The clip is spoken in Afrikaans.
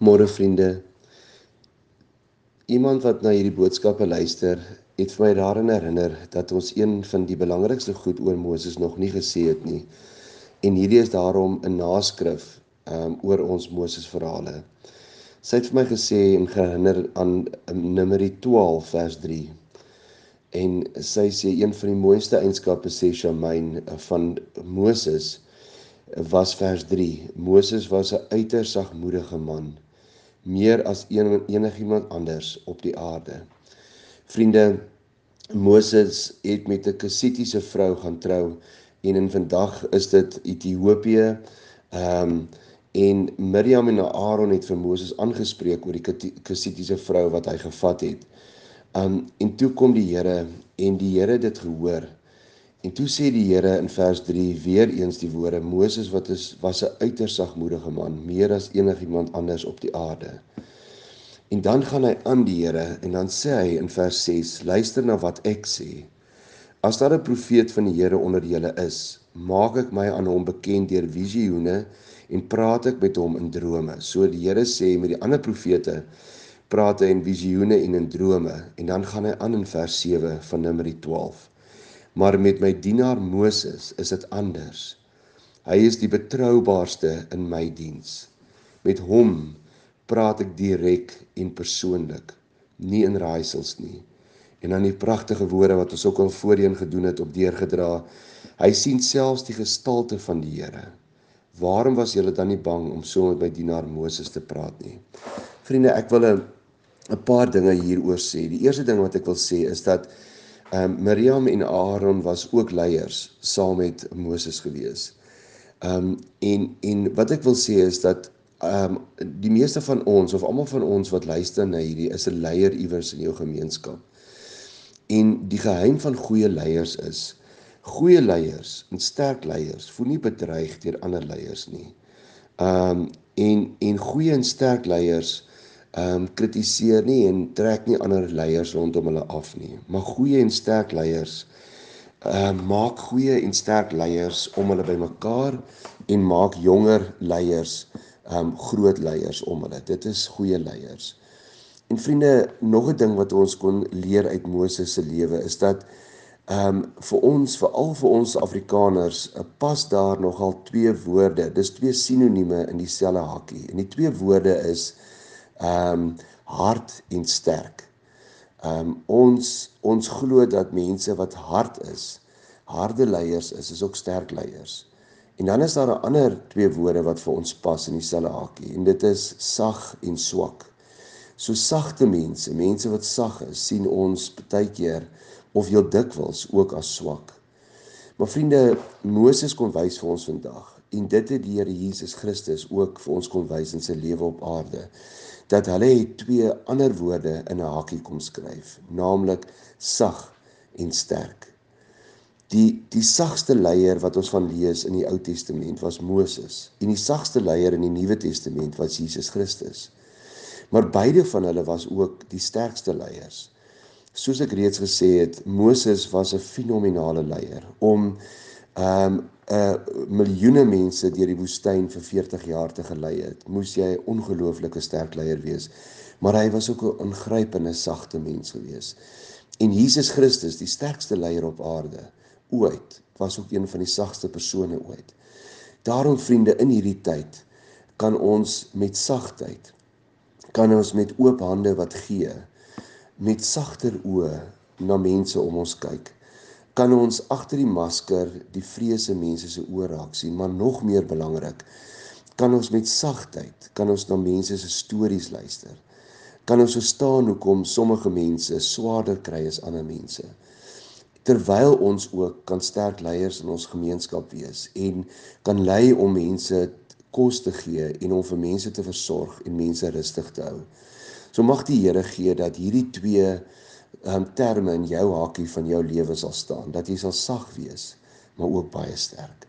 Môre vriende. Iemand wat na hierdie boodskappe luister, het vir my daaraan herinner dat ons een van die belangrikste goed oor Moses nog nie gesê het nie. En hierdie is daarom 'n naskrif um oor ons Moses verhale. Sy het vir my gesê en geherinner aan um, Numeri 12 vers 3. En sy sê een van die mooiste eienskappe sê Shamain van Moses was vers 3. Moses was 'n uiters sagmoedige man meer as een, enigiemand anders op die aarde. Vriende, Moses het met 'n Kusitiese vrou gaan trou en in vandag is dit Ethiopië. Ehm um, en Miriam en Aaron het vir Moses aangespreek oor die Kusitiese vrou wat hy gevat het. Um en toe kom die Here en die Here het dit gehoor En toe sê die Here in vers 3 weer eens die woorde Moses wat is was 'n uiters sagmoedige man, meer as enigiemand anders op die aarde. En dan gaan hy aan die Here en dan sê hy in vers 6: Luister na wat ek sê. As daar 'n profeet van die Here onder julle is, maak ek my aan hom bekend deur visioene en praat ek met hom in drome. So die Here sê met die ander profete praat hy in visioene en in drome en dan gaan hy aan in vers 7 van Numeri 12. Maar met my dienaar Moses is dit anders. Hy is die betroubaarste in my diens. Met hom praat ek direk en persoonlik, nie in raaisels nie. En dan die pragtige woorde wat ons ook al voorheen gedoen het op deurgedra. Hy sien selfs die gestalte van die Here. Waarom was julle dan nie bang om so met my dienaar Moses te praat nie? Vriende, ek wil 'n 'n paar dinge hieroor sê. Die eerste ding wat ek wil sê is dat Ehm um, Miriam en Aaron was ook leiers saam met Moses gewees. Ehm um, en en wat ek wil sê is dat ehm um, die meeste van ons of almal van ons wat luister na hierdie is 'n leier iewers in jou gemeenskap. En die geheim van goeie leiers is goeie leiers en sterk leiers voel nie bedreig deur ander leiers nie. Ehm um, en en goeie en sterk leiers ehm um, kritiseer nie en trek nie ander leiers rondom hulle af nie. Maar goeie en sterk leiers ehm uh, maak goeie en sterk leiers om hulle bymekaar en maak jonger leiers ehm um, groot leiers om hulle. Dit is goeie leiers. En vriende, nog 'n ding wat ons kon leer uit Moses se lewe is dat ehm um, vir ons, veral vir ons Afrikaners, uh, pas daar nogal twee woorde. Dis twee sinonieme in dieselfde hakkie. En die twee woorde is ehm um, hard en sterk. Ehm um, ons ons glo dat mense wat hard is, harde leiers is, is ook sterk leiers. En dan is daar 'n ander twee woorde wat vir ons pas in dieselfde hakie en dit is sag en swak. So sagte mense, mense wat sag is, sien ons baie keer of heel dikwels ook as swak. Maar vriende, Moses kon wys vir ons vandag en dit het die Here Jesus Christus ook vir ons kon wys in sy lewe op aarde dat hulle het twee ander woorde in 'n hakkie kom skryf, naamlik sag en sterk. Die die sagste leier wat ons van lees in die Ou Testament was Moses en die sagste leier in die Nuwe Testament was Jesus Christus. Maar beide van hulle was ook die sterkste leiers. Soos ek reeds gesê het, Moses was 'n fenominale leier om ehm um, uh, miljoene mense deur die woestyn vir 40 jaar te gelei het, moes jy 'n ongelooflike sterk leier wees. Maar hy was ook 'n ongrypende sagte mens gewees. En Jesus Christus, die sterkste leier op aarde, ooit, was ook een van die sagste persone ooit. Daarom vriende, in hierdie tyd kan ons met sagtheid kan ons met oop hande wat gee, met sagter oë na mense om ons kyk kan ons agter die masker die vrese mense se oë raak sien, maar nog meer belangrik, kan ons met sagtheid kan ons na mense se stories luister. Kan ons verstaan hoekom sommige mense swaarder kry as ander mense. Terwyl ons ook kan sterk leiers in ons gemeenskap wees en kan lei om mense kos te gee en om vir mense te versorg en mense rustig te hou. So mag die Here gee dat hierdie twee um, terme in jou hakkie van jou lewe sal staan dat jy sal sag wees maar ook baie sterk